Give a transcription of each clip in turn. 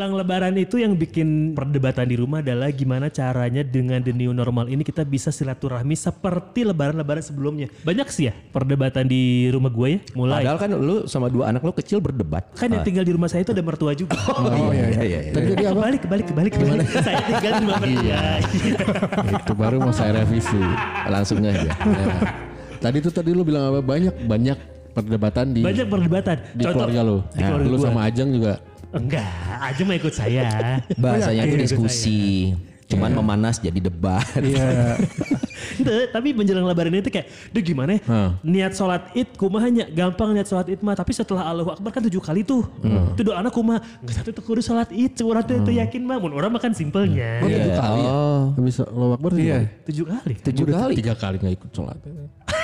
Menjelang lebaran itu yang bikin perdebatan di rumah adalah gimana caranya dengan the new normal ini kita bisa silaturahmi seperti lebaran-lebaran sebelumnya. Banyak sih ya perdebatan di rumah gue ya. Mulai Padahal kan lu sama dua anak lu kecil berdebat. kan yang tinggal di rumah saya itu ada mertua juga. Oh, iya iya iya. iya. Terjadi apa? Kebalik, kebalik, kebalik, kebalik. saya tinggal di rumah mertua. Itu baru mau saya revisi. Langsung aja. Ya. Tadi tuh tadi lu bilang apa banyak banyak perdebatan di Banyak perdebatan. di keluarga lu. Di keluarga lu sama Ajeng juga. Enggak, aja mau ikut saya. Bahasanya itu diskusi. Cuman memanas jadi debat. Iya. Ente, tapi menjelang lebaran itu kayak, duh gimana ya? Hah. Niat sholat id kumahanya, gampang niat sholat id mah. Tapi setelah Allahu Akbar kan tujuh kali tuh. Hmm. Itu doa anak kumah, nggak satu tuh kudu sholat id. Orang tuh itu yakin mah, mun orang makan simpelnya. Oh, tujuh kali ya? Oh, Bisa lo akbar tujuh kali? Tujuh kali. tujuh kali. Tiga kali gak ikut sholat.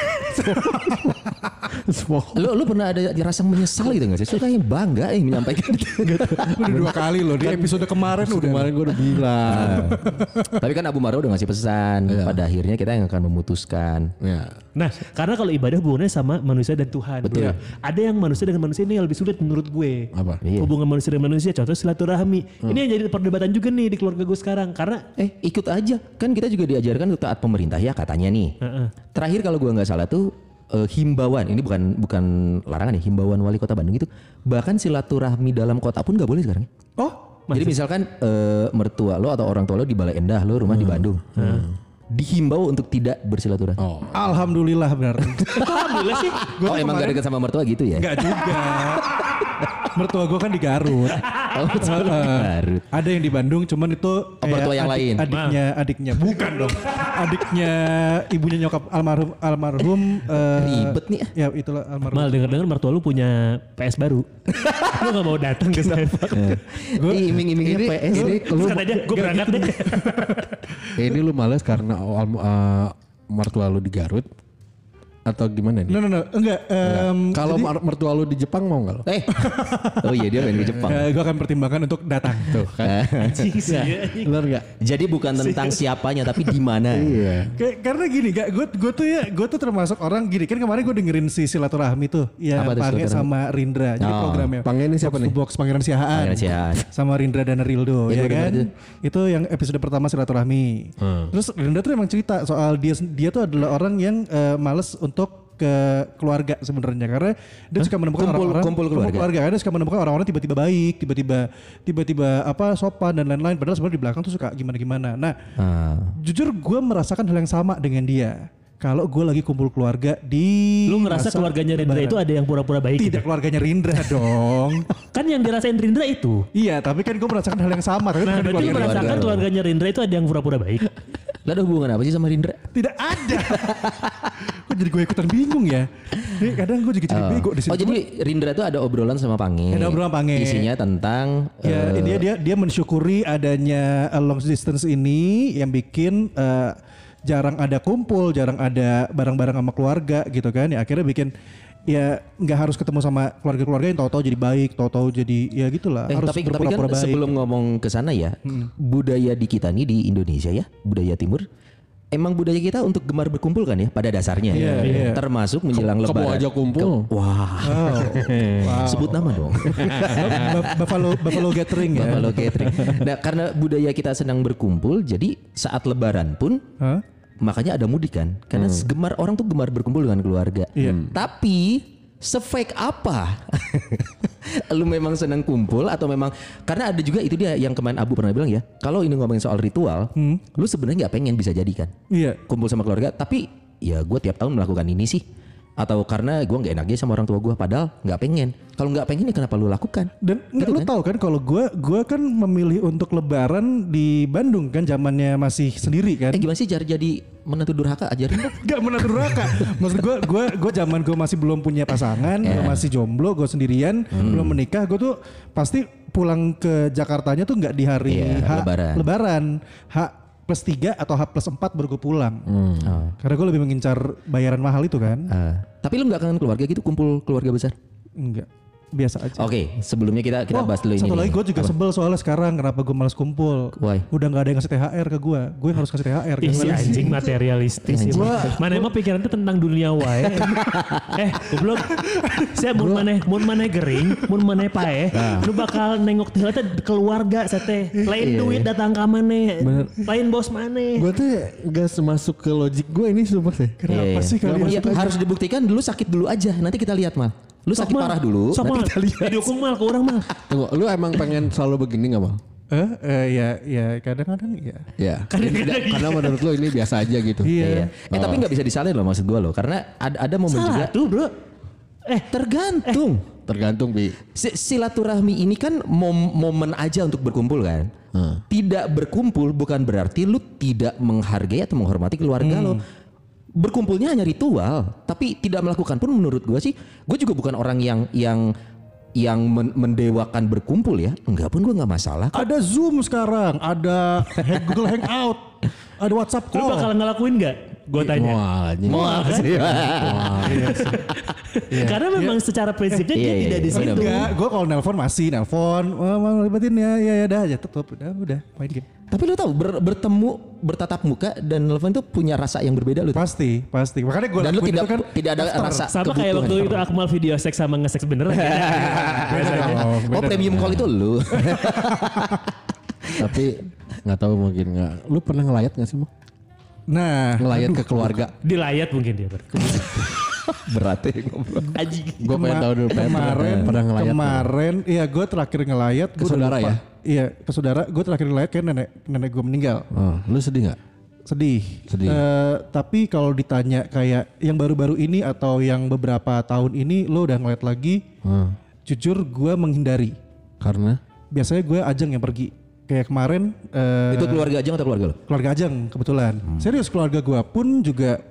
Lu lu pernah ada rasa menyesal gitu gak sih? Suka yang bangga yang menyampaikan itu. Udah dua kali loh di episode kemarin udah. Kemarin gue udah bilang. Tapi kan Abu Marwa udah ngasih pesan. Pada akhirnya kita yang akan memutuskan. ya. Nah, karena kalau ibadah hubungannya sama manusia dan Tuhan. Betul. Ya. Ada yang manusia dengan manusia ini yang lebih sulit menurut gue. Apa? Iya. Hubungan manusia dengan manusia, contoh silaturahmi. Ini yang jadi perdebatan juga nih di keluarga gue sekarang. Karena Eh ikut aja. Kan kita juga diajarkan untuk taat pemerintah ya katanya nih. Heeh. Terakhir kalau gua nggak salah tuh eh, himbauan ini bukan bukan larangan ya himbauan wali kota Bandung itu bahkan silaturahmi dalam kota pun nggak boleh sekarang. Oh, Jadi misalkan eh, mertua lo atau orang tua lo di Balai Endah lo rumah di Bandung. Dihimbau untuk tidak bersilaturahmi. Oh. alhamdulillah benar. alhamdulillah sih. Oh, emang gak dekat sama mertua gitu ya? Enggak juga. Mertua gue kan di Garut. Oh. Garut. Ada yang di Bandung, cuman itu Oh, mertua yang lain. Adiknya, adiknya bukan dong. Adiknya ibunya nyokap almarhum almarhum. eh, Ribet nih. Ya itulah almarhum. Mal denger-denger mertua lu punya PS baru. lu gak mau datang ke saya. Ih, iming-imingnya Ini- PS. ini lu kata dia, gue berangkat deh. ini lu males karena uh, mertua lu di Garut atau gimana nih? No no no, enggak. em, Kalau mer- mertua lu di Jepang mau nggak lo? Eh. Oh iya dia main ke Jepang. gue akan pertimbangkan untuk datang. Tuh kan. Anjing sih. Bener nggak? Jadi bukan tentang siapanya tapi di mana. Iya. Kayak karena gini, gak gue gue tuh ya gue tuh termasuk orang gini kan kemarin gue dengerin si silaturahmi tuh ya Pange silaturahmi? sama Rindra jadi Oh. programnya Pange ini siapa nih? Box Pangeran Siahaan Pangeran Siahaan. sama Rindra dan Rildo Ya, ya, kan itu yang episode pertama silaturahmi Hmm. terus Rindra tuh emang cerita soal dia dia tuh adalah orang yang eh, males untuk ke keluarga sebenarnya karena dia suka menemukan Kumpul- orang-orang kumpul keluarga. karena dia suka menemukan orang-orang tiba-tiba baik tiba-tiba tiba-tiba apa sopan dan lain-lain padahal sebenarnya di belakang tuh suka gimana-gimana nah Ah. jujur gue merasakan hal yang sama dengan dia. Kalau gue lagi kumpul keluarga di Lu ngerasa keluarganya Rindra itu ada yang pura-pura baik tidak gitu? keluarganya Rindra dong. Kan yang dirasain Rindra itu. iya, tapi kan gue merasakan hal yang sama. Tapi Nah, berarti keluarga merasakan keluarganya Rindra itu ada yang pura-pura baik. Lah ada hubungan apa sih sama Rindra? Tidak ada. Kok jadi gue ikutan bingung ya? Ini kadang gue juga jadi bego di sini. Oh jadi Rindra tuh ada obrolan sama Pange. Ada obrolan Pange. Isinya tentang Ya, eh, dia dia dia mensyukuri adanya uh, long distance ini yang bikin uh, jarang ada kumpul, jarang ada barang-barang sama keluarga gitu kan. Ya akhirnya bikin ya nggak harus ketemu sama keluarga-keluarga yang tahu-tahu jadi baik, tahu-tahu jadi ya gitulah. Eh, harus tapi tapi kan baik. sebelum ngomong ke sana ya, budaya di kita nih di Indonesia ya, budaya timur Emang budaya kita untuk gemar berkumpul kan ya pada dasarnya. Iya, iya. Termasuk menjelang Kamu lebaran. aja kumpul. Wah, Wow. sebut nama dong. Buffalo Buffalo Gathering ya. Buffalo Gathering. Nah, karena budaya kita senang berkumpul, jadi saat lebaran pun Hah? Makanya ada mudik kan. Karena gemar orang tuh gemar berkumpul dengan keluarga. Iya. Tapi sefake apa? lu memang senang kumpul atau memang karena ada juga itu dia yang kemarin Abu pernah bilang ya. Kalau ini ngomongin soal ritual, lu sebenarnya nggak pengen bisa jadi kan. Iya. Kumpul sama keluarga, tapi ya gue tiap tahun melakukan ini sih. Atau karena gue nggak enak aja sama orang tua gue, padahal nggak pengen. Kalau nggak pengen ya kenapa lu lakukan? Dan nggak Gitu lu kan? tahu kan kalau gue gue kan memilih untuk lebaran di Bandung kan zamannya masih sendiri kan. Eh gimana sih jar jadi menantu durhaka ajarin dong. Gak menurut neraka. Maksud gue, gue, gue zaman gue masih belum punya pasangan, gue masih jomblo, gue sendirian, belum menikah, gue tuh pasti pulang ke Jakartanya tuh nggak di hari Iya, H, lebaran. lebaran, H plus 3 atau H plus 4 baru gue pulang. Oh. Karena gue lebih mengincar bayaran mahal itu kan. Ah. tapi lu nggak kangen keluarga gitu kumpul keluarga besar? Enggak. Biasa aja. Oke, sebelumnya kita kita Oh, bahas dulu ini. satu lagi gue juga sebel soalnya sekarang kenapa gue males kumpul. Why? Udah nggak ada yang ngasih THR ke gue. Gue harus kasih THR. Ih, si Gimana sih? anjing materialistis sih. Mana emang pikiran itu tentang dunia wae. eh, goblok. Saya mun maneh mun maneh gering, mun maneh pae, lu bakal nengok teh teh keluarga saya teh. Lain duit datang ka maneh. Lain bos maneh. Gue tuh gak semasuk ke logik gue ini sumpah sih. Kenapa Iya, sih iya. kalian? Iya, harus dibuktikan dulu sakit dulu aja. Nanti kita lihat mal. Lu sakit Sok, Mal. parah dulu. Sok, nanti Mal. kita lihat. Didukung mal ke orang mal. Tunggu, lu emang pengen selalu begini gak mal? Eh, eh, ya, ya kadang-kadang ya. Ya. Kadang-kadang Tidak, karena menurut lu ini biasa aja gitu. Iya. Iya. Eh tapi nggak bisa disalahin loh maksud gua loh. Karena ada, ada momen juga. Salah tuh bro. Eh tergantung. Tergantung bi. Si- Silaturahmi ini kan mom- momen aja untuk berkumpul kan. Tidak berkumpul bukan berarti lu tidak menghargai atau menghormati keluarga lo. Berkumpulnya hanya ritual, tapi tidak melakukan pun menurut gua sih, gue juga bukan orang yang yang yang men- mendewakan berkumpul ya. Enggak pun gua nggak masalah. kok. Ada Zoom sekarang, ada Google Hangout, ada WhatsApp Lu call. bakal ngelakuin gak? Gue tanya. Wah, anjing. Mau sih? Karena memang secara prinsipnya dia Iya, iya, tidak di iya. situ. Enggak, gue kalau nelpon masih nelpon, oh, mau libatin ya, ya, ya, dah aja tutup, udah, udah, main game. Tapi lu tahu ber- bertemu bertatap muka dan nelfon itu punya rasa yang berbeda lu. tahu? Pasti, pasti. Makanya gue Dan lu tidak kan tidak ada rasa Sama kayak waktu itu Akmal video seks sama nge-seks beneran. kan? beda dong. Oh premium call itu lu. Tapi nggak tahu mungkin nggak. Lu pernah ngelayat nggak sih mau? Nah, Ngelayat ke keluarga. Dilayat mungkin dia. Ber. Berat ya ngobrol. Anjing. Gue pengen tahu dulu. pengen kemarin, pernah, pernah ngelayat. nggak? kemarin, iya gue terakhir ngelayat. Ke saudara ya? Iya, ke saudara. Gue terakhir ngelayat kayak nenek nenek gue meninggal. Oh, lu sedih nggak? Sedih. Sedih. Eh, tapi kalau ditanya kayak yang baru-baru ini atau yang beberapa tahun ini, lo udah ngeliat lagi? Hmm. Jujur gue menghindari. Karena Biasanya gue ajeng yang pergi. Kayak kemarin eh, Itu keluarga aja atau keluarga lu? keluarga ajeng kebetulan. Serius keluarga gue pun juga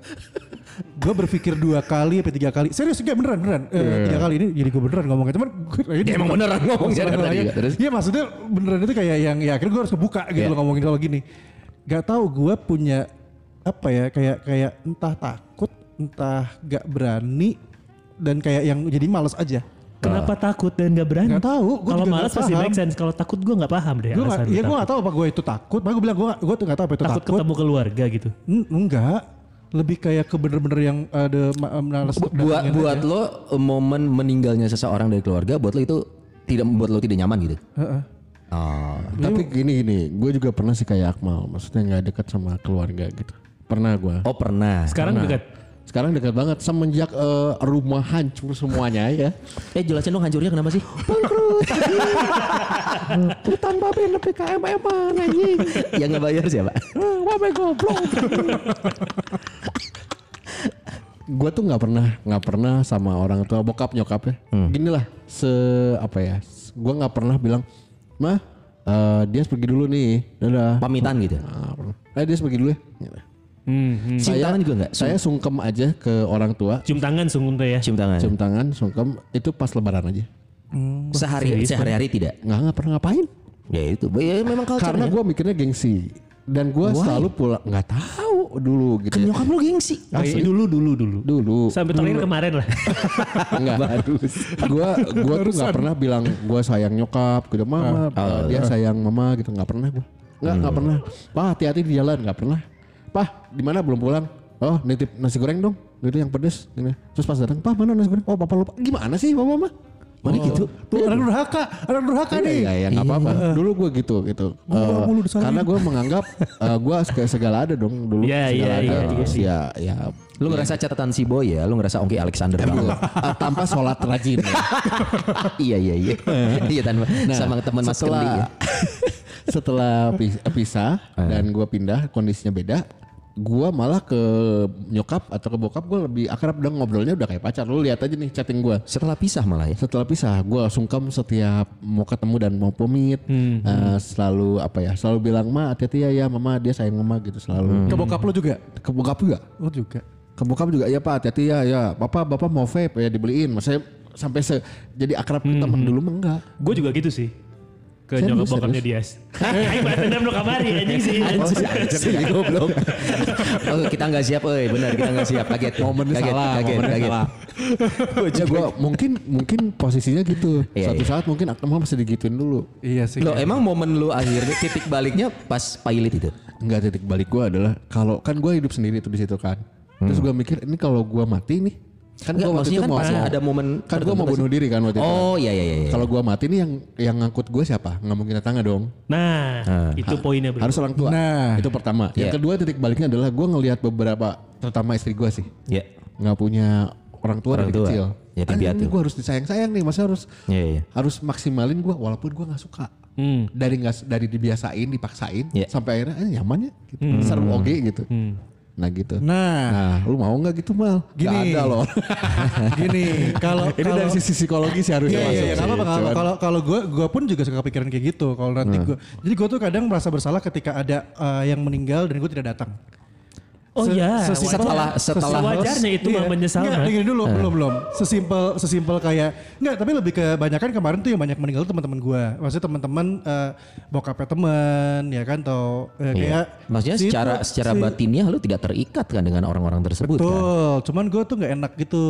gue berpikir dua kali apa tiga kali. Serius enggak beneran beneran. Eh, tiga kali ini jadi gue beneran ngomongnya. Cuman gue ini emang beneran tadi lain. juga, terus? Iya maksudnya beneran itu kayak yang ya akhirnya gue harus kebuka gitu Iya. loh ngomongin kalau gini. Gak tahu gue punya apa ya kayak kayak entah takut entah gak berani dan kayak yang jadi males aja. Kenapa takut dan gak berani? Nggak tahu, gua Kalau malas pasti paham. make sense. Kalau takut gue nggak paham deh. Gak, alasan ya gue gak tahu apa gue itu takut. Makanya gue bilang gue gue tuh gak tahu apa itu takut. takut. ketemu keluarga gitu. N- enggak lebih kayak ke bener-bener yang ada males Bu- buat buat aja. lo eh, momen meninggalnya seseorang dari keluarga buat lo itu tidak membuat lo tidak nyaman gitu. Heeh. Oh. tapi gini gini, gue juga pernah sih kayak Akmal, maksudnya nggak dekat sama keluarga gitu. Pernah gue. Oh pernah. Sekarang Pernah. dekat. Sekarang dekat banget semenjak eh, rumah hancur semuanya ya. Eh jelasin dong hancurnya kenapa sih? Hutan babe lebih ke MM anjing. yang ngebayar siapa? Babe goblok. Gue tuh nggak pernah nggak pernah sama orang tua bokap nyokap ya. Gini lah se apa ya? Gue nggak pernah bilang, mah eh, dia pergi dulu nih, dadah. Pamitan gitu. Nah, pernah. Eh dia pergi dulu ya. Gitu. Hmm, hmm. Cium tangan juga enggak? Saya sungkem aja ke orang tua, Cium tangan sungguh tuh ya. Cium tangan. cium tangan, sungkem itu pas lebaran aja. Sehari sehari-hari tidak. Nggak nggak pernah ngapain. Ya itu. Ya memang culture Karena gue mikirnya gengsi dan gue selalu pulang nggak tahu dulu gitu. Ya. nyokap lo gengsi. Asli. Dulu dulu dulu. Dulu. Sampai terakhir kemarin lah. Enggak. Gua gua tuh nggak pernah bilang gua sayang nyokap gitu mama, uh, dia sayang mama gitu nggak pernah gua. Nggak nggak pernah. Pak hati-hati di jalan nggak pernah. Pak di mana belum pulang? Oh nitip nasi goreng dong. Gitu yang pedes. Gini. Terus pas datang, Pak mana nasi goreng? Oh papa lupa. Gimana sih papa mama? Mana gitu? Tuh anak durhaka, anak durhaka Iya, nih. iya, ya nggak apa-apa. Dulu gue gitu gitu. Eh, disalahin. karena gue menganggap eh, gue segala, segala ada dong dulu. Iya, segala iya, ada. iya, Terus iya. ya ya Lu ngerasa catatan si boy ya? Lu ngerasa Ongki Alexander banget. eh, tanpa sholat rajin. ya. iya iya iya. Iya tanpa sama teman Mas Kendi ya. setelah pis- pisah dan gue pindah kondisinya beda gue malah ke nyokap atau ke bokap gue lebih akrab dan ngobrolnya udah kayak pacar. Lu lihat aja nih chatting gue Setelah pisah malah ya. setelah pisah gue sungkem setiap mau ketemu dan mau pamit. Eh, selalu apa ya selalu bilang ma hati-hati ya ya mama dia sayang mama gitu selalu. Ke bokap lo juga? ke bokap juga Oh juga. ke bokap juga ya pak hati-hati ya ya. Bapak bapak mau vape ya dibeliin. Maksudnya sampai se jadi akrab ke teman dulu mah enggak. Gue juga gitu sih. Ke Serius, nyokap bokapnya Dias. Aing balas dendam lo kamari anjing sih. Oh, si anjing ini goblok. oh, kita nggak siap, euy. Benar, kita nggak siap. Kaget. Momennya kaget, salah, kaget, momennya kaget. salah. ya gue mungkin mungkin posisinya gitu. Iya, Suatu iya. saat mungkin Akmal masih digituin dulu. Iya sih. Lo emang momen lu akhirnya titik baliknya pas pilot itu? Enggak titik balik gue adalah kalau kan gue hidup sendiri tuh di situ kan. Terus gue mikir ini kalau gue mati nih, kan gue maksudnya kan mau pasti ada momen kan gue mau bunuh diri kan waktu itu. Oh iya iya iya. Kalau gue mati nih yang yang ngangkut gue siapa? Nggak mungkin tetangga dong. Nah, itu poinnya bro. Harus orang tua. Nah. itu pertama. Yang Iya. kedua titik baliknya adalah gue ngelihat beberapa, terutama istri gue sih, Iya. nggak punya orang tua Orang dari tua. kecil. Yatim Anjing, gue harus disayang-sayang nih, masa harus Iya iya. harus maksimalin gue walaupun gue nggak suka. Hmm. Dari nggak dari dibiasain, dipaksain, Iya. sampai akhirnya eh, nyaman ya, gitu. seru oge gitu. Nah gitu. Nah, Nah, lu mau nggak gitu mal? Gini. Gak ada loh. gini kalau Ini kalau dari sisi psikologi sih harusnya Iya, iya, iya. Kalau Cuman- kalau kalau gue gue pun juga suka kepikiran kayak gitu. Kalau nanti gue, jadi gue tuh kadang merasa bersalah ketika ada eh, yang meninggal dan gue tidak datang. Oh Se- iya. sesimpel- Setelah setelah Sewajarnya itu mah menyesal, Enggak, dengerin dulu, belum belum. Sesimpel sesimpel kayak enggak, tapi lebih kebanyakan kemarin tuh yang banyak meninggal teman-teman gue. Maksudnya teman-teman eh, bokapnya teman, ya kan, atau eh, kayak Iya. Maksudnya si secara itu, secara si- batinnya lu tidak terikat kan dengan orang-orang tersebut kan? Betul, cuman gue tuh nggak enak gitu.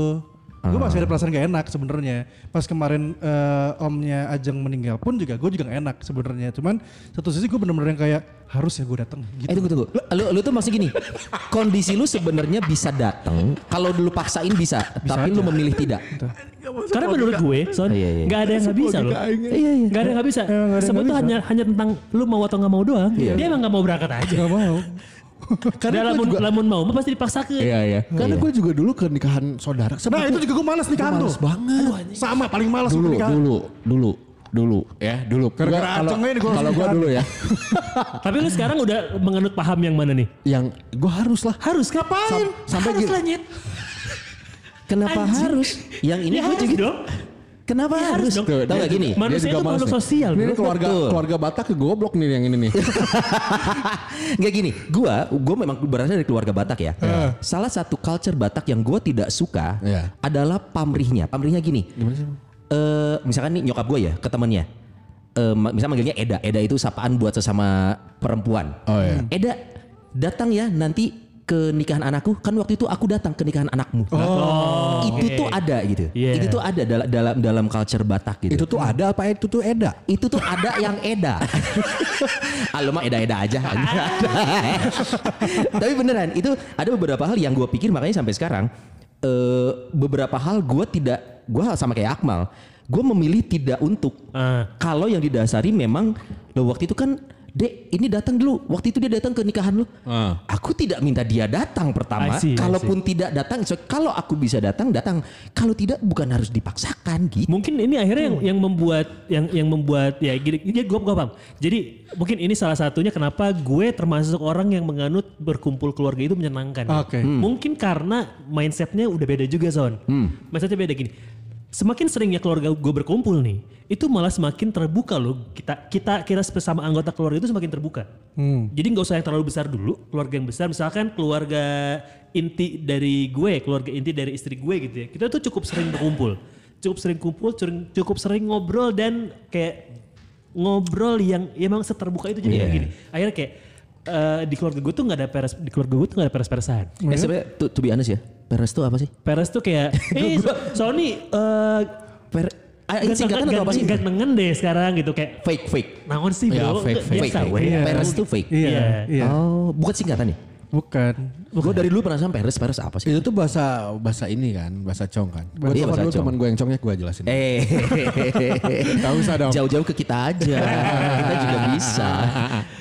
Gue masih ada perasaan gak enak sebenarnya. Pas kemarin eh, omnya Ajeng meninggal pun juga gue juga gak enak sebenarnya. Cuman satu sisi gue bener-bener yang kayak harus ya gue datang gitu. Eh tunggu tunggu. Lu, lu tuh maksud gini. kondisi lu sebenarnya bisa datang kalau dulu paksain bisa, tapi lu memilih tidak. Karena menurut gue, Son, Iya, iya. nggak ada yang nggak bisa loh. Iya iya. Nggak ada yang nggak bisa. Itu hanya hanya tentang lu mau atau nggak mau doang. Iya. Dia emang nggak mau berangkat aja. Gak mau. Dia lamun, lamun mau pasti dipaksakan. Iya iya. Karena gue juga dulu ke nikahan saudara. Nah itu juga gue malas nikahan tuh. Males banget. Sama paling malas dulu, nikahan. dulu, dulu, dulu, ya dulu. Kalau- Kalau gue dulu ya, Tapi lu sekarang udah menganut paham yang mana nih? yang gue harus lah. Harus ngapain? sampai harus gini. Kenapa Anjing. harus? Yang ini Ya gue juga. dong. Kenapa Ya harus? dong. Tahu gak gini? Manusia itu makhluk sosial. Ini keluarga Betul. keluarga Batak goblok nih yang ini nih. Nggak gini, gua gua memang berasal dari keluarga Batak ya. Salah satu culture Batak yang gua tidak suka Iya. adalah pamrihnya. Pamrihnya gini. Eh, misalkan nih nyokap gue ya ke temannya. Eh, ma- misal manggilnya Eda. Eda itu sapaan buat sesama perempuan. Oh, iya. Eda datang ya nanti ke nikahan anakku kan waktu itu aku datang ke nikahan anakmu. itu tuh ada gitu. Iya. Itu tuh ada dalam dalam dalam culture Batak gitu. itu tuh ada apa itu tuh Eda? Itu tuh ada yang eda. lu mah eda-eda aja. Tapi beneran itu ada beberapa hal yang gue pikir makanya sampai sekarang eh beberapa hal gue tidak gue sama kayak Akmal gue memilih tidak untuk Ah. kalau yang didasari memang lo waktu itu kan Dek, ini datang dulu. Waktu itu dia datang ke nikahan lo. Ah. Aku tidak minta dia datang pertama. I see, I Kalaupun tidak datang, so, kalau aku bisa datang, datang. Kalau tidak, bukan harus dipaksakan gitu. Mungkin ini akhirnya yang yang membuat yang yang membuat ya gini, ya gue gue paham. Jadi mungkin ini salah satunya kenapa gue termasuk orang yang menganut berkumpul keluarga itu menyenangkan. Oke. Hmm. Mungkin karena mindsetnya udah beda juga Zon. Mindsetnya beda gini. Semakin seringnya keluarga gue berkumpul nih, itu malah semakin terbuka loh. Kita kita kita bersama anggota keluarga itu semakin terbuka. Jadi nggak usah yang terlalu besar dulu, keluarga yang besar. Misalkan keluarga inti dari gue, keluarga inti dari istri gue gitu ya. Kita tuh cukup sering berkumpul, cukup sering kumpul, cukup cukup sering ngobrol dan kayak ngobrol yang ya emang seterbuka itu jadi kayak Iya. gini. Akhirnya kayak eh, di keluarga gue tuh nggak ada peres, di keluarga gue tuh nggak ada peres-peresan. Eh sebenarnya to, to be honest ya, peres itu apa sih? Peres tuh kayak, eh Sony eh Per, ah, ini singkatan atau apa sih? Gantengan deh sekarang gitu kayak Fake, fake. naon sih Ya, bro? fake, fake. Biasa Fake, fake. Peres itu fake. Iya, Iya. iya. Oh, bukan singkatan ya? Bukan. Gue dari dulu penasaran peres, peres apa sih? Itu tuh bahasa bahasa ini kan, bahasa cong kan. Gue Iya, bahasa dulu cong. teman gue yang congnya gue jelasin. Eh, Gak usah dong. jauh-jauh ke kita aja, kita juga bisa.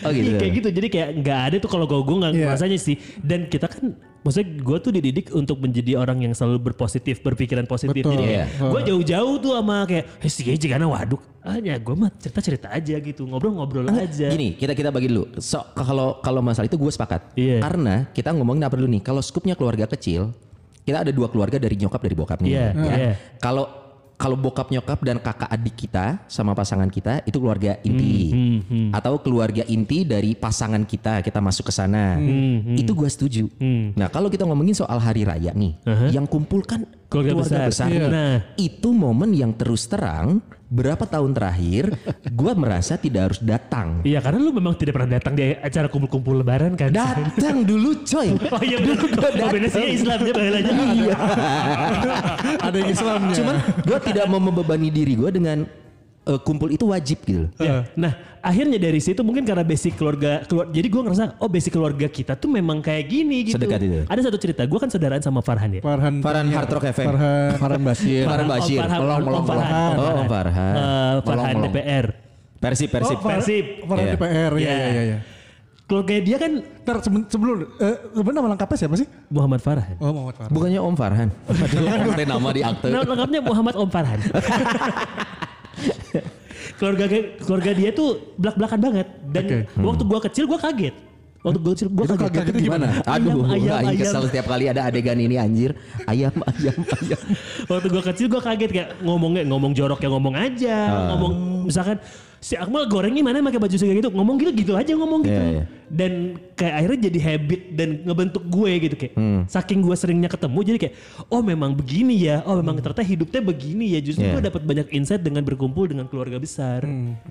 Oh gitu. Iya kayak gitu jadi kayak nggak ada tuh kalau gue gue nggak Iya. rasanya sih dan kita kan maksudnya gue tuh dididik untuk menjadi orang yang selalu berpositif berpikiran positif Betul. jadi Iya. gue jauh-jauh tuh sama kayak eh si Eji karena waduk hanya gue mah cerita-cerita aja gitu ngobrol-ngobrol aja Gini, kita kita bagi dulu. So kalau kalau masalah itu gue sepakat. Iya. Karena kita ngomongin apa dulu nih? Kalau skupnya keluarga kecil, kita ada dua keluarga dari nyokap dari bokapnya. Iya, ya. iya. Kalau kalau bokap nyokap dan kakak adik kita sama pasangan kita itu keluarga inti. Hmm, Atau keluarga inti dari pasangan kita, kita masuk ke sana. Hmm, Itu gue setuju. Nah, kalau kita ngomongin soal hari raya nih, yang kumpul kan Keluarga besar. Iya. nih. Nah. Itu momen yang terus terang berapa tahun terakhir gue merasa tidak harus datang. Iya karena lu memang tidak pernah datang di acara kumpul-kumpul lebaran kan. Datang dulu coy. Oh iya benar. Oh benar sih Islamnya bahayanya. Iya. Ada yang Islamnya. Cuman gue tidak mau membebani diri gue dengan eh, kumpul itu wajib gitu. loh. Ya. Nah akhirnya dari situ mungkin karena basic keluarga keluar, jadi gue ngerasa oh basic keluarga kita tuh memang kayak gini gitu. Sedekat itu. Ada satu cerita gue kan saudaraan sama Farhan ya. Farhan. Farhan Hard Rock FM. Farhan. Farhan Basir. Farhan Bashir. Om Farhan, Melong, melong, Farhan, melong. Om Oh, Om Farhan. Eh, Farhan Melong, melong. DPR. Persib, Persib. Oh, Farhan, Persib. Farhan Iya. DPR. Iya, Iya. iya, iya. Keluarga dia kan Ntar sebelum, sebelum eh, sebenarnya nama lengkapnya siapa sih? Muhammad Farhan. Oh Muhammad Farhan. Bukannya Om Farhan. Aduh, Om nama di akte. Nama lengkapnya Muhammad Om Farhan. keluarga keluarga dia tuh belak-belakan banget dan Oke. waktu gua kecil gua kaget. Waktu gua kecil gua Itu kaget. kagetnya gimana? Aduh, ayam, ayam. kesel setiap kali ada adegan ini anjir. Ayam, ayam, ayam. Waktu gua kecil gua kaget kayak ngomongnya ngomong jorok ya ngomong aja, Ah. ngomong misalkan si Akmal gorengnya mana pakai baju kayak gitu, ngomong gitu gitu aja ngomong gitu. Iya, iya. Dan kayak akhirnya jadi habit dan ngebentuk gue gitu kayak. Hmm. Saking gue seringnya ketemu jadi kayak oh memang begini ya, oh memang ternyata hidupnya begini ya. Justru Iya. gue dapat banyak insight dengan berkumpul dengan keluarga besar.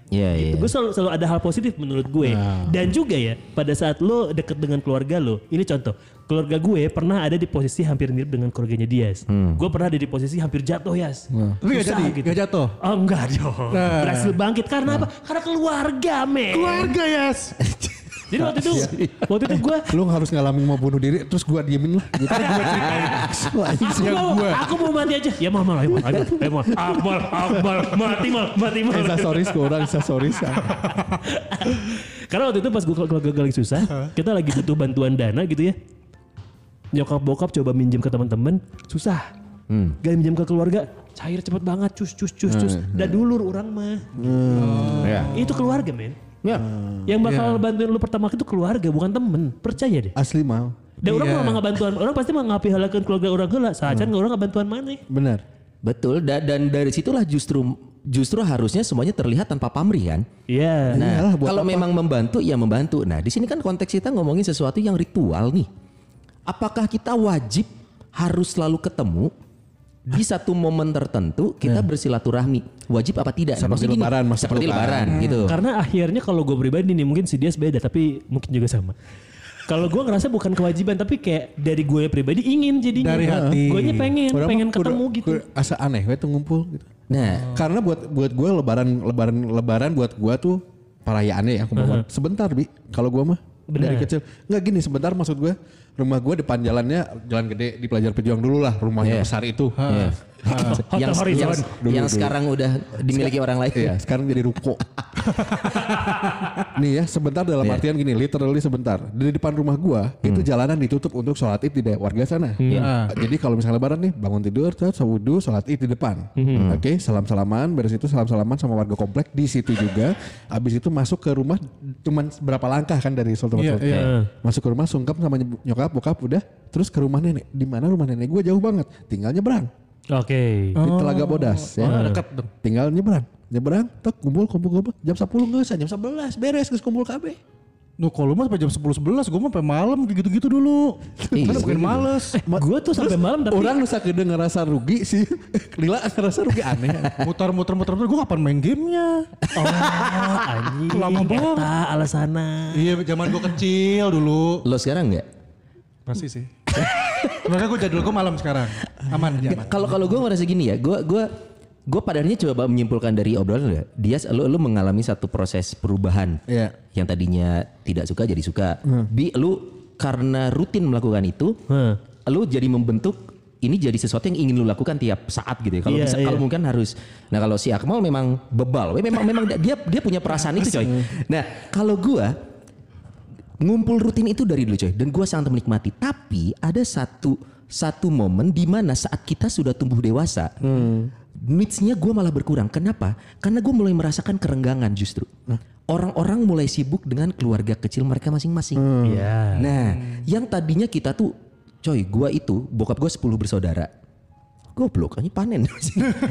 Iya, iya. Gue selalu, selalu ada hal positif menurut gue. Dan juga ya pada saat lo deket dengan keluarga lo, ini contoh. Keluarga gue pernah ada di posisi hampir mirip dengan keluarganya Dias. Gue pernah ada di posisi hampir jatuh Yas. Tapi gak jadi, gak jatuh. Oh enggak dong. Nah. Berhasil bangkit karena apa? Karena keluarga men. Keluarga yes. Jadi waktu itu, waktu itu gue Lu harus ngalamin mau bunuh diri terus gua diemin lah gitu. gua ceritain. Aku mau, aku mau mati aja. Ya mau, mau, ayo, mau, ayo, ayo, mau. Akbar, Akbar, mati mal, mati mal. Isa sorry ke orang, Isa sorry. Karena waktu itu pas gue keluarga gue lagi susah, kita lagi butuh bantuan dana gitu ya. Nyokap bokap coba minjem ke teman-teman, susah. Gak minjem ke keluarga, cair cepet banget, cus cus cus cus. Dan dulur orang mah. Ya. Itu keluarga men. Ya. Yang bakal bantuin lu pertama itu keluarga bukan temen. Percaya deh. Asli mal. Dan orang Iya. mau nggak bantuan, orang pasti mau ngapi halakan keluarga orang heula. Sajan orang nggak bantuan mana? Benar. Betul da- dan dari situlah justru justru harusnya semuanya terlihat tanpa pamrih kan. Iya. Nah, Iyalah, buat kalau memang membantu ya membantu. Nah, di sini kan konteks kita ngomongin sesuatu yang ritual nih. Apakah kita wajib harus selalu ketemu di satu momen tertentu kita bersilaturahmi? Wajib apa tidak? Nah, Seperti maksudnya gini, lebaran, masa seperti lebaran gitu. Karena akhirnya kalau gue pribadi nih mungkin si Dias beda tapi mungkin juga sama. Kalau gue ngerasa bukan kewajiban tapi kayak dari gue pribadi ingin jadinya. Dari hati. Gue pengen, Orang pengen mah ketemu kudu- gitu. kudu Asa aneh we tuh ngumpul gitu. Nah, Karena buat buat gue lebaran lebaran lebaran buat gue tuh perayaannya ya aku mau sebentar bi kalau gue mah dari Benar. kecil nggak gini sebentar maksud gue rumah gue depan jalannya jalan gede di pelajar pejuang dulu lah rumah yang Iya. besar itu iya. Yang, Horizon. yang, Dulu, yang dulu. sekarang udah dimiliki orang lain. Iya, sekarang jadi ruko. Nih ya, sebentar dalam Iya. artian gini, literally sebentar. Di depan rumah gua, itu jalanan ditutup untuk sholat id di warga sana. Iya. Jadi kalau misalnya lebaran nih, bangun tidur, terus wudhu, sholat id di depan. Oke, salam-salaman, beres itu salam-salaman sama warga komplek di situ juga. Abis itu masuk ke rumah, cuman berapa langkah kan dari sholat Iya, iya. Masuk ke rumah, sungkap sama nyokap, bokap, udah. Terus ke rumah nenek. Di mana rumah nenek gua jauh banget. Tinggal nyebrang Oke. di Telaga Bodas ya. dekat dong. Tinggal nyebrang. Nyebrang, tek kumpul kumpul kumpul. Jam 10 nggak usah, jam 11 beres geus kumpul KB. Nuh kalau mah sampai jam 10-11 gue mah sampai malam kayak gitu-gitu dulu. Iya, Karena bukan males. Gue tuh sampai malam tapi Orang nusa gede ngerasa rugi sih. Lila ngerasa rugi aneh. Mutar-muter muter-muter gue kapan main gamenya. oh, anjing. Lama banget. Eta alasana. iya zaman gue kecil dulu. Lo sekarang nggak? Masih sih. Makanya gue jadwal gue malam sekarang. Aman. Kalau kalau gue merasa gini ya, gue gue gue pada akhirnya coba menyimpulkan dari obrolan ya, dia lu lu mengalami satu proses perubahan. Iya. Yang tadinya tidak suka jadi suka. Bi lu karena rutin melakukan itu, Hmm. lu jadi membentuk ini jadi sesuatu yang ingin lu lakukan tiap saat gitu ya. Kalau bisa iya. kalau mungkin harus. Nah, kalau si Akmal memang bebal, memang memang dia dia punya perasaan itu coy. Nah, kalau gua ngumpul rutin itu dari dulu coy dan gua sangat menikmati. Tapi ada satu satu momen di mana saat kita sudah tumbuh dewasa, needs-nya gue malah berkurang. Kenapa? Karena gue mulai merasakan kerenggangan justru. Orang-orang mulai sibuk dengan keluarga kecil mereka masing-masing. Iya. Nah, yang tadinya kita tuh, coy, gua itu bokap gue 10 bersaudara. Goblok, ini panen.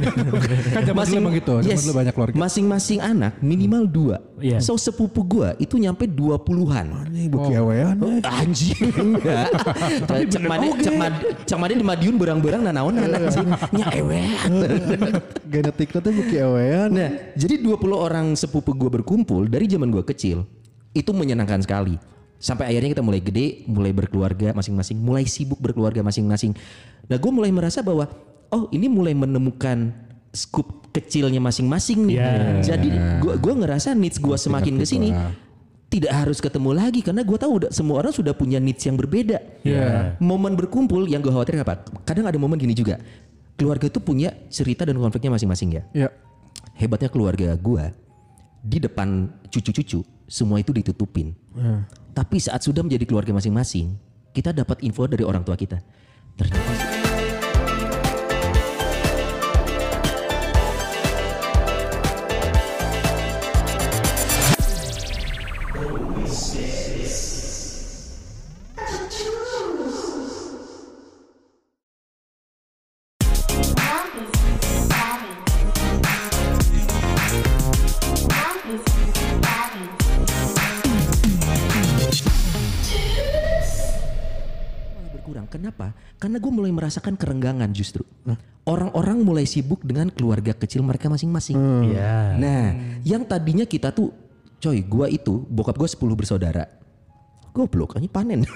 Kan zaman dulu emang gitu, zaman dulu banyak keluarga. Masing-masing anak minimal dua. Iya. So sepupu gua itu nyampe dua puluhan. Ini buki awean. Oh, anjing enggak. Cek made cek made cek made di Madiun berang-berang nanaon anjing. Nya ewean. Genetik tuh buki awean. Nah, jadi 20 orang sepupu gue berkumpul dari zaman gue kecil. Itu menyenangkan sekali. Sampai akhirnya kita mulai gede, mulai berkeluarga masing-masing, mulai sibuk berkeluarga masing-masing. Nah, gue mulai merasa bahwa oh ini mulai menemukan scoop kecilnya masing-masing nih. Ya. Jadi gue gua ngerasa needs gue semakin ke sini tidak harus ketemu lagi karena gue tahu udah semua orang sudah punya needs yang berbeda. Iya. Momen berkumpul yang gue khawatir apa? Kadang ada momen gini juga. Keluarga itu punya cerita dan konfliknya masing-masing ya Ya. hebatnya keluarga gua di depan cucu-cucu semua itu ditutupin. Tapi saat sudah menjadi keluarga masing-masing, kita dapat info dari orang tua kita. Ternyata Karena gue mulai merasakan kerenggangan justru. Orang-orang mulai sibuk dengan keluarga kecil mereka masing-masing. Iya. Nah, yang tadinya kita tuh, coy, gua itu bokap gue 10 bersaudara. Goblok, ini panen.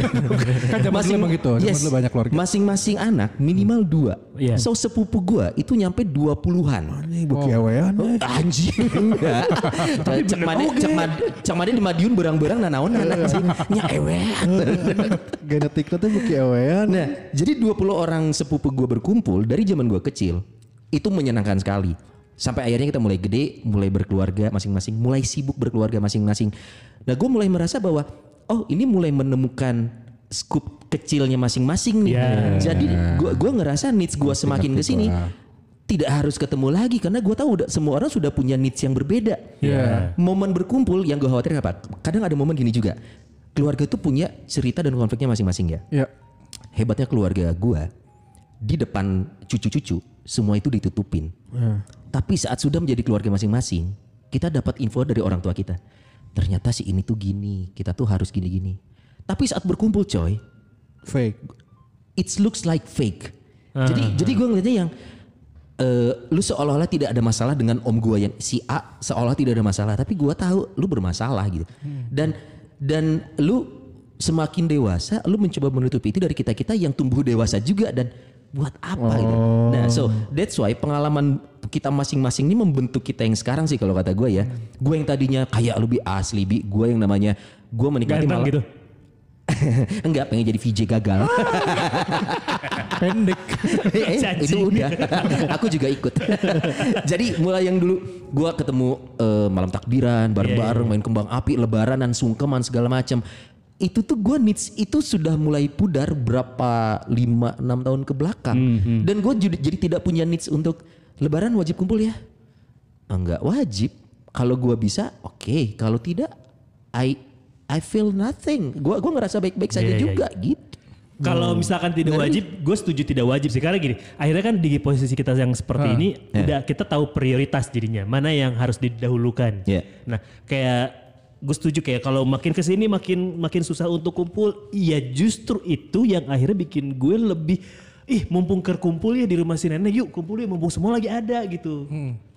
Kan zaman dulu emang gitu, zaman dulu banyak keluarga. Masing-masing anak minimal dua. Iya. So sepupu gua itu nyampe dua puluhan. Buki awean. Oh, anjing. Cek made cek made cek made di Madiun berang-berang nanaon anjing. Nya ewean. Genetik tuh buki awean. Nah, jadi 20 orang sepupu gue berkumpul dari zaman gue kecil. Itu menyenangkan sekali. Sampai akhirnya kita mulai gede, mulai berkeluarga masing-masing, mulai sibuk berkeluarga masing-masing. Nah, gue mulai merasa bahwa oh ini mulai menemukan scoop kecilnya masing-masing nih. Ya. Jadi gue gua ngerasa needs gue semakin ke sini tidak harus ketemu lagi karena gue tahu udah semua orang sudah punya needs yang berbeda. Iya. Momen berkumpul yang gue khawatir apa? Kadang ada momen gini juga. Keluarga itu punya cerita dan konfliknya masing-masing ya Ya. hebatnya keluarga gua di depan cucu-cucu semua itu ditutupin. Tapi saat sudah menjadi keluarga masing-masing, kita dapat info dari orang tua kita. Ternyata si ini tuh gini, kita tuh harus gini-gini. Tapi saat berkumpul coy, Fake. it looks like fake. Jadi jadi gue ngeliatnya yang eh, lu seolah-olah tidak ada masalah dengan om gue yang si A seolah tidak ada masalah, tapi gue tahu lu bermasalah gitu. Dan dan lu semakin dewasa, lu mencoba menutupi itu dari kita kita yang tumbuh dewasa juga dan buat apa gitu. Nah, so that's why pengalaman kita masing-masing ini membentuk kita yang sekarang sih kalau kata gue ya. Gue yang tadinya kayak lebih asli, bi, gue yang namanya gue menikmati malah gitu. Enggak pengen jadi VJ gagal. Pendek. Eh, Janji. itu udah. Aku juga ikut. Jadi mulai yang dulu gua ketemu eh, malam takbiran, bareng-bareng main kembang api, lebaranan, sungkeman segala macam. Itu tuh gua needs itu sudah mulai pudar berapa 5 6 tahun ke belakang. Dan gua jadi, jadi tidak punya needs untuk lebaran wajib kumpul ya. Enggak wajib. Kalau gua bisa, oke. Kalau tidak, I I feel nothing. Gua gua ngerasa baik-baik saja Iya, iya, juga gitu. Kalau misalkan tidak wajib, gue setuju tidak wajib sih. Karena gini, akhirnya kan di posisi kita yang seperti ini, udah kita tahu prioritas jadinya. Mana yang harus didahulukan. Iya. Nah, kayak gue setuju kayak kalau makin ke sini makin makin susah untuk kumpul. Iya justru itu yang akhirnya bikin gue lebih, ih mumpung kerkumpul ya di rumah si nenek, yuk kumpul ya mumpung semua lagi ada gitu.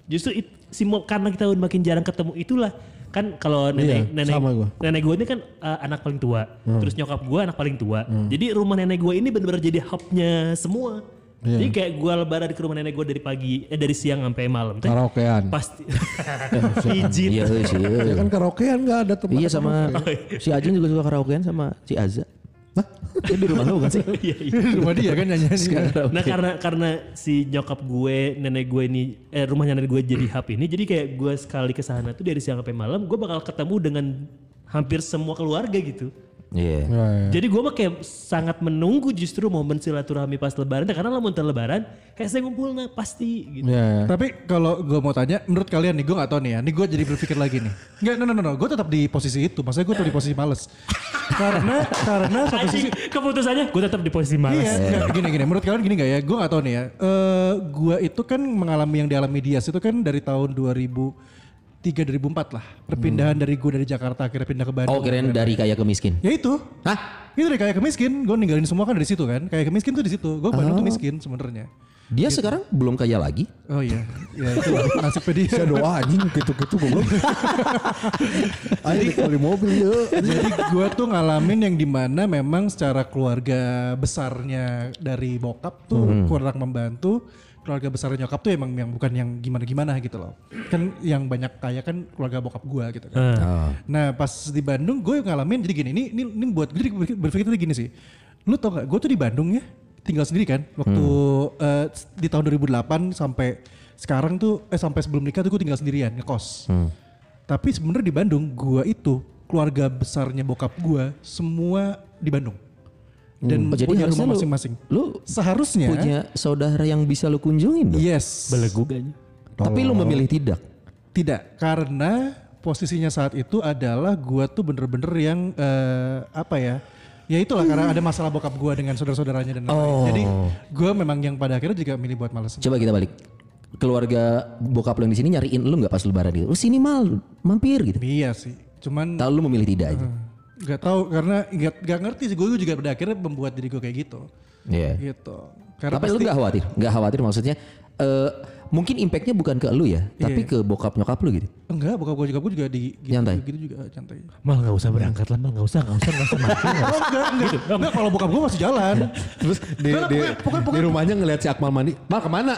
Justru it, si karena kita udah makin jarang ketemu itulah kan kalau nenek Iya, nenek sama gua. nenek gue ini kan uh, anak paling tua, terus nyokap gue anak paling tua. Jadi rumah nenek gue ini benar-benar jadi hubnya semua. Jadi kayak gue lebaran ke rumah nenek gue dari pagi, eh dari siang sampai malam. teh, Karaokean. Pasti. Pijit. Iya, sih. Ya kan karaokean nggak ada tempat. Iya sama si Ajun juga suka karaokean sama si Aza. Hah? Dia di rumah lu kan sih? Iya, iya. Rumah dia kan nyanyi. Nah karena karena si nyokap gue, nenek gue ini, eh rumahnya nenek gue jadi hub ini, jadi kayak gue sekali ke sana tuh dari siang sampai malam, gue bakal ketemu dengan hampir semua keluarga gitu. Iya. Jadi gue mah kayak sangat menunggu justru momen silaturahmi pas lebaran. Karena lamun lebaran kayak saya ngumpul nah pasti gitu. Ya. Tapi kalau gue mau tanya, menurut kalian nih, gue gak tahu nih ya. Nih gue jadi berpikir lagi nih. Enggak, no, no, no, no. Gue tetap di posisi itu. Maksudnya gue tetap di posisi males. karena, karena satu sisi. Keputusannya gue tetap di posisi malas. Iya, enggak, gini gini. Menurut kalian gini gak ya? Gue gak tahu nih ya. Eh, gue itu kan mengalami yang dialami Dias itu kan dari tahun 2003 2004 lah. Perpindahan dari gue dari Jakarta akhirnya pindah ke Bandung. Oh kirain dari kaya ke miskin. Ya itu. Hah? Itu dari kaya ke miskin. Gue ninggalin semua kan dari situ kan. Kaya ke miskin tuh di situ. Gue Bandung tuh miskin sebenarnya. Dia sekarang belum kaya lagi. Oh iya. Ya itu nasibnya dia. Saya doa anjing gitu-gitu goblok. Ayo dikali mobil ya. Jadi gue tuh ngalamin yang di mana memang secara keluarga besarnya dari bokap tuh kurang membantu. Keluarga besarnya nyokap tuh emang yang bukan yang gimana-gimana gitu loh. Kan yang banyak kaya kan keluarga bokap gue gitu kan. Nah pas di Bandung gue ngalamin jadi gini. Ini ini, ini buat gue berpikir- tuh gini sih. Lu tau gak gue tuh di Bandung ya tinggal sendiri kan. Waktu eh, di tahun 2008 sampai sekarang tuh eh sampai sebelum nikah tuh gue tinggal sendirian ngekos. Tapi sebenarnya di Bandung gua itu keluarga besarnya bokap gua semua di Bandung. Dan Oh, jadi punya harusnya rumah lu- masing-masing. Lu Seharusnya punya saudara yang bisa lu kunjungin dong. yes. Belegu gaknya. Tapi lu memilih tidak. Tidak, karena posisinya saat itu adalah gua tuh bener-bener yang eh, apa ya? Ya itulah karena ada masalah bokap gua dengan saudara-saudaranya dan lain-lain. Oh. Jadi gua memang yang pada akhirnya juga milih buat males. Coba kita balik. Keluarga bokap lu yang di sini nyariin lu nggak pas lebaran gitu? Lu sini mal, mampir gitu. Iya sih. Cuman Tahu lu memilih tidak aja. Nggak tahu karena nggak nggak ngerti sih gue juga pada akhirnya membuat diri gue kayak gitu. Iya. Gitu. Karena Tapi lu pasti nggak khawatir? Nggak khawatir maksudnya? eh mungkin impactnya bukan ke lu ya, tapi ke bokap nyokap lu gitu. enggak bokap gue juga gue juga di gitu, Nyantai? gitu juga santai. Mal nggak usah berangkat lah, mal nggak usah, nggak usah, nggak usah mampir. nggak Oh usah. enggak, enggak, enggak kalau bokap gue masih jalan. Terus di, Enggak, di, pokoknya- pokoknya- di rumahnya ngeliat si Akmal mandi. Mal ke mana?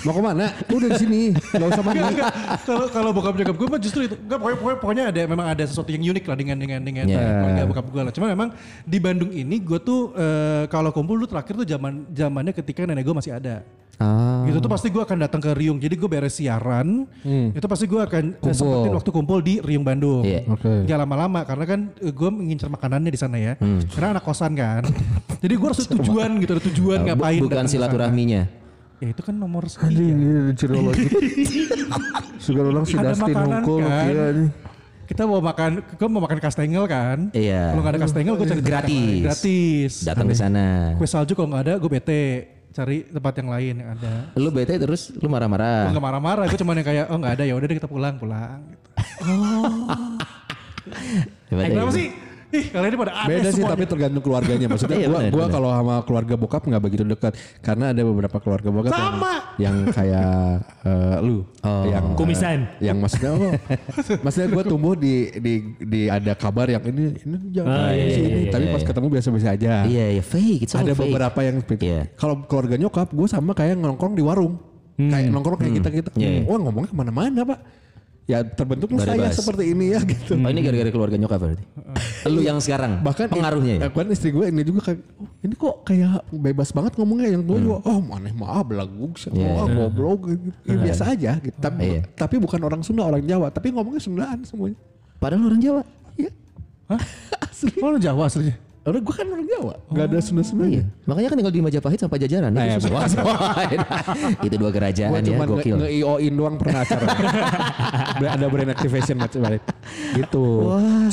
Mau ke mana? Udah di sini. Gak usah mandi. Enggak, enggak. Kalau kalau bokap nyokap gue mah justru itu. Enggak pokoknya, pokoknya, pokoknya ada memang ada sesuatu yang unik lah dengan dengan dengan Yeah. keluarga bokap gue lah. Cuma memang di Bandung ini gue tuh eh, kalau kumpul dulu terakhir tuh zaman zamannya ketika nenek gue masih ada. Ah. Gitu tuh pasti gue akan datang ke Riung. Jadi gue beres siaran, itu pasti gue akan Kumpul. sempetin waktu kumpul di Riung Bandung. Iya. Oke. Gak lama-lama karena kan gue mengincar makanannya di sana ya. Karena anak kosan kan. Jadi gue harus ada tujuan gitu, ada tujuan Bu- ngapain. bukan silaturahminya. Ya itu kan nomor sekian. ini cirologi. Segala orang si Ada Dustin makanan hungkul. kan. nih. Kita mau makan, gue mau makan kastengel kan. Iya. Kalau nggak ada kastengel gue cari Gratis. Gratis. Datang ke sana. Kue salju kalau nggak ada gue bete. Cari tempat yang lain yang ada. Lu bete terus lu marah-marah. nggak marah-marah, gue cuma yang kayak oh nggak ada ya udah deh kita pulang pulang. Gitu. Ya, Kenapa sih? Ih kalian ini pada aneh Beda sih semuanya. tapi tergantung keluarganya. Maksudnya Iya, gua, gua kalau sama keluarga bokap nggak begitu dekat. Karena ada beberapa keluarga bokap yang, Sama. yang kayak eh, lu. Yang eh, Kumisan. yang maksudnya oh, maksudnya gue tumbuh di, di di ada kabar yang ini ini jangan ini, iya, sih, iya, ini. iya, tapi iya, pas iya. ketemu biasa-biasa aja. Iya, iya fake. It's ada fake. beberapa yang seperti. Iya. Kalau keluarga nyokap gue sama kayak nongkrong di warung. Kayak nongkrong kayak kita kita. Iya, iya. Wah ngomongnya ke mana-mana pak. Ya terbentuklah saya seperti ini ya gitu. Oh ini gara-gara keluarga nyokap berarti. Lu yang sekarang Bahkan pengaruhnya ya. Bahkan istri gue ini juga kayak "Oh, ini kok kayak bebas banget ngomongnya yang tua juga. Oh maneh mah belagu, Iya. oh goblok gitu. Ya, biasa aja gitu. Tapi, Iya. tapi bukan orang Sunda, orang Jawa. Tapi ngomongnya Sundaan semuanya. Padahal orang Jawa. Iya. Hah? Oh lu Jawa aslinya? Orang gue kan orang Jawa. Gak ada Sunda-Sunda. Iya. Makanya kan tinggal di Majapahit sampai Jajaran. Nah, itu, ya, susah. itu dua Gue kerajaan ya, cuma gokil. nge-IO-in doang pernah acara. ada brand activation match balik. Gitu.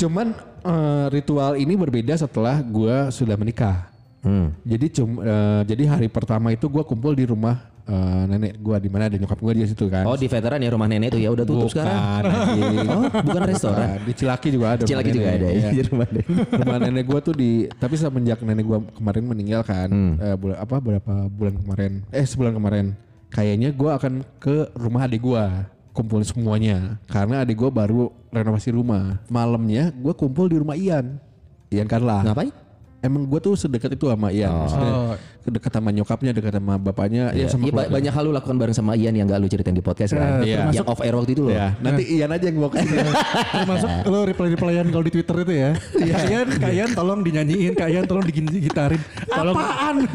Cuman eh, ritual ini berbeda setelah gue sudah menikah. Hmm. Jadi cum, eh, jadi hari pertama itu gue kumpul di rumah eh, nenek gue di mana ada nyokap gue di situ kan. Oh di veteran ya rumah nenek itu ya udah tutup Bukan, sekarang. Oh bukan restoran. Bukan. Di Cilaki juga ada. Cilaki juga nenek. ada Iya. ya di rumah nenek. rumah nenek gue tuh di tapi semenjak nenek gue kemarin meninggal kan Hmm. eh, bulan apa berapa bulan kemarin eh sebulan kemarin kayaknya gue akan ke rumah adik gue kumpul semuanya karena adik gue baru renovasi rumah malamnya gue kumpul di rumah Ian Ian Karla Ngapain? Emang gue tuh sedekat itu sama Ian maksudnya dekat sama nyokapnya dekat sama bapaknya ya sama Iya, keluarga. banyak hal lu lakukan bareng sama Ian yang gak lu ceritain di podcast kan. Iya. Yang off air waktu itu loh. ya nanti Ian aja yang bawa ke sini Termasuk lo reply-replyan kalau di Twitter itu ya. Kalian, kalian tolong dinyanyiin, kalian tolong digitarin. Tolong,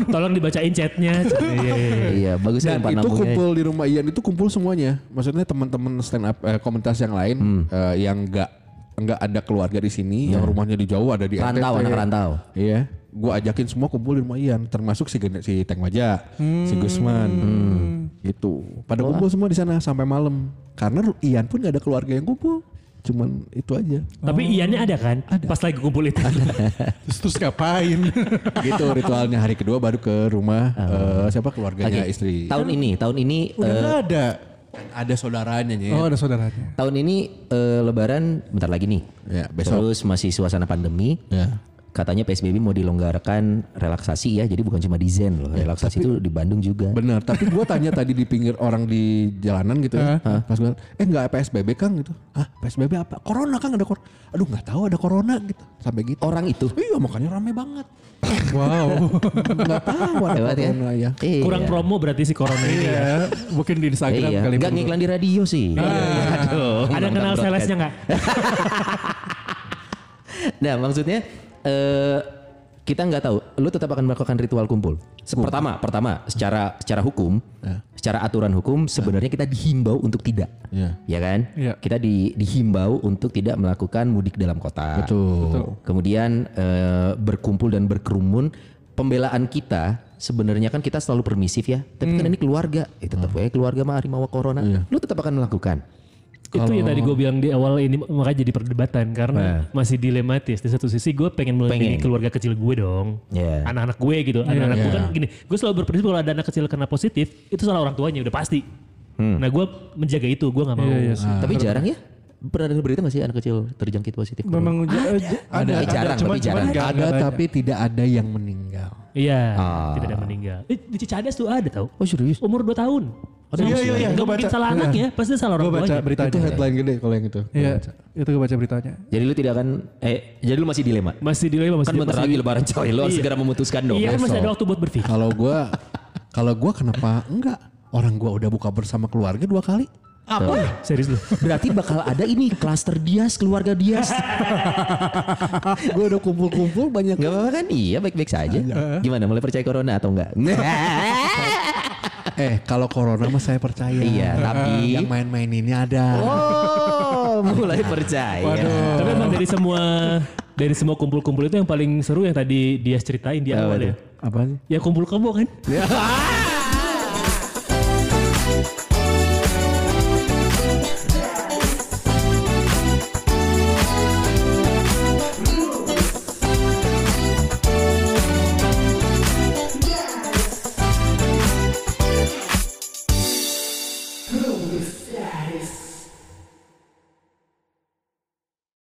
tolong dibacain chatnya. Iya, iya, iya. Iya bagus ya Dan itu kumpul di rumah Ian itu kumpul semuanya. Maksudnya teman-teman stand up eh, komunitas yang lain Hmm. eh, yang enggak nggak ada keluarga di sini, yang rumahnya di jauh ada di Rantau, NTT. anak rantau. Iya, gue ajakin semua kumpul di rumah Ian, termasuk si si Teng Maja, si Gusman, gitu. Pada kumpul semua di sana sampai malam. Karena Ian pun nggak ada keluarga yang kumpul, cuman itu aja. Tapi iannya ada kan? Pas lagi kumpul itu. Terus, terus ngapain? gitu ritualnya hari kedua baru ke rumah eh, siapa keluarganya Oke. istri. Tahun ini, tahun ini Udah nggak ada. Ada saudaranya nih. Oh ada saudaranya. tahun ini eh, lebaran bentar lagi nih. Ya, besok. Terus masih suasana pandemi. Ya. Katanya PSBB mau dilonggarkan relaksasi ya. Jadi bukan cuma di Zen loh. Relaksasi itu di Bandung juga. Benar, tapi gue tanya tadi di pinggir orang di jalanan gitu ya. Pas gue, eh nggak PSBB Kang gitu. Ah PSBB apa? Corona Kang ada corona. Aduh nggak tahu ada corona gitu. Sampai gitu. Orang itu. Iya makanya rame banget. Wow. Nggak tahu ada Hebat ya. corona ya. Iya. Kurang promo berarti si corona ini ya. Iya, mungkin di Instagram Iya, kali. nggak perlu. ngiklan di radio sih. Aduh. Ada kenal salesnya nggak? Nah maksudnya eh kita nggak tahu. Lu tetap akan melakukan ritual kumpul. Pertama, pertama secara secara hukum, secara aturan hukum sebenarnya kita dihimbau untuk tidak. Iya. Ya kan? Iya. Kita di, dihimbau untuk tidak melakukan mudik dalam kota. Betul. Kemudian eh, berkumpul dan berkerumun. Pembelaan kita sebenarnya kan kita selalu permisif ya. Tapi kan ini keluarga. Eh, tetap ya keluarga mah harimau corona. Lu tetap akan melakukan. Itu ya tadi gue bilang di awal ini makanya jadi perdebatan karena masih dilematis. Di satu sisi gue pengen melindungi Pengen. keluarga kecil gue dong. Iya. Anak-anak gue gitu. Anak-anak gue kan gini. Gue selalu berprinsip kalau ada anak kecil kena positif itu salah orang tuanya udah pasti. Nah gue menjaga itu gue nggak mau. Tapi jarang ya. Pernah dengar berita nggak sih anak kecil terjangkit positif? Memang ja- ada, Eh, jarang, cuman, tapi jarang. cuman Ada tapi tidak ada yang meninggal. Iya. Ah. Tidak ada meninggal. Eh, di Cicadas tuh ada tau. Oh serius? Umur 2 tahun. Iya, iya, iya, Gak mungkin baca. salah Iya. anaknya. Pasti salah orang Gue baca tuanya. beritanya. Itu headline gede kalau yang itu. Iya, itu gue baca beritanya. Jadi lu tidak akan eh jadi lu masih dilema. Masih dilema masih Kan bentar masih- lagi lebaran coy, lu harus Iya. segera memutuskan dong. Iya kan masih ada waktu buat berpikir. Kalau gue, kalau gue kenapa enggak? Orang gue udah buka bersama keluarga dua kali. Apa? Serius lu. Berarti bakal ada ini klaster Dias, keluarga Dias. gue udah kumpul-kumpul banyak. Gak apa-apa kan? Iya baik-baik saja. Gimana mulai percaya corona atau enggak? Eh kalau corona mah saya percaya. Iya, tapi- yang main-main ini ada. oh, mulai percaya. Tapi emang dari semua dari semua kumpul-kumpul itu yang paling seru yang tadi dia ceritain di awal ya. Apa sih? Ya kumpul kebo kan?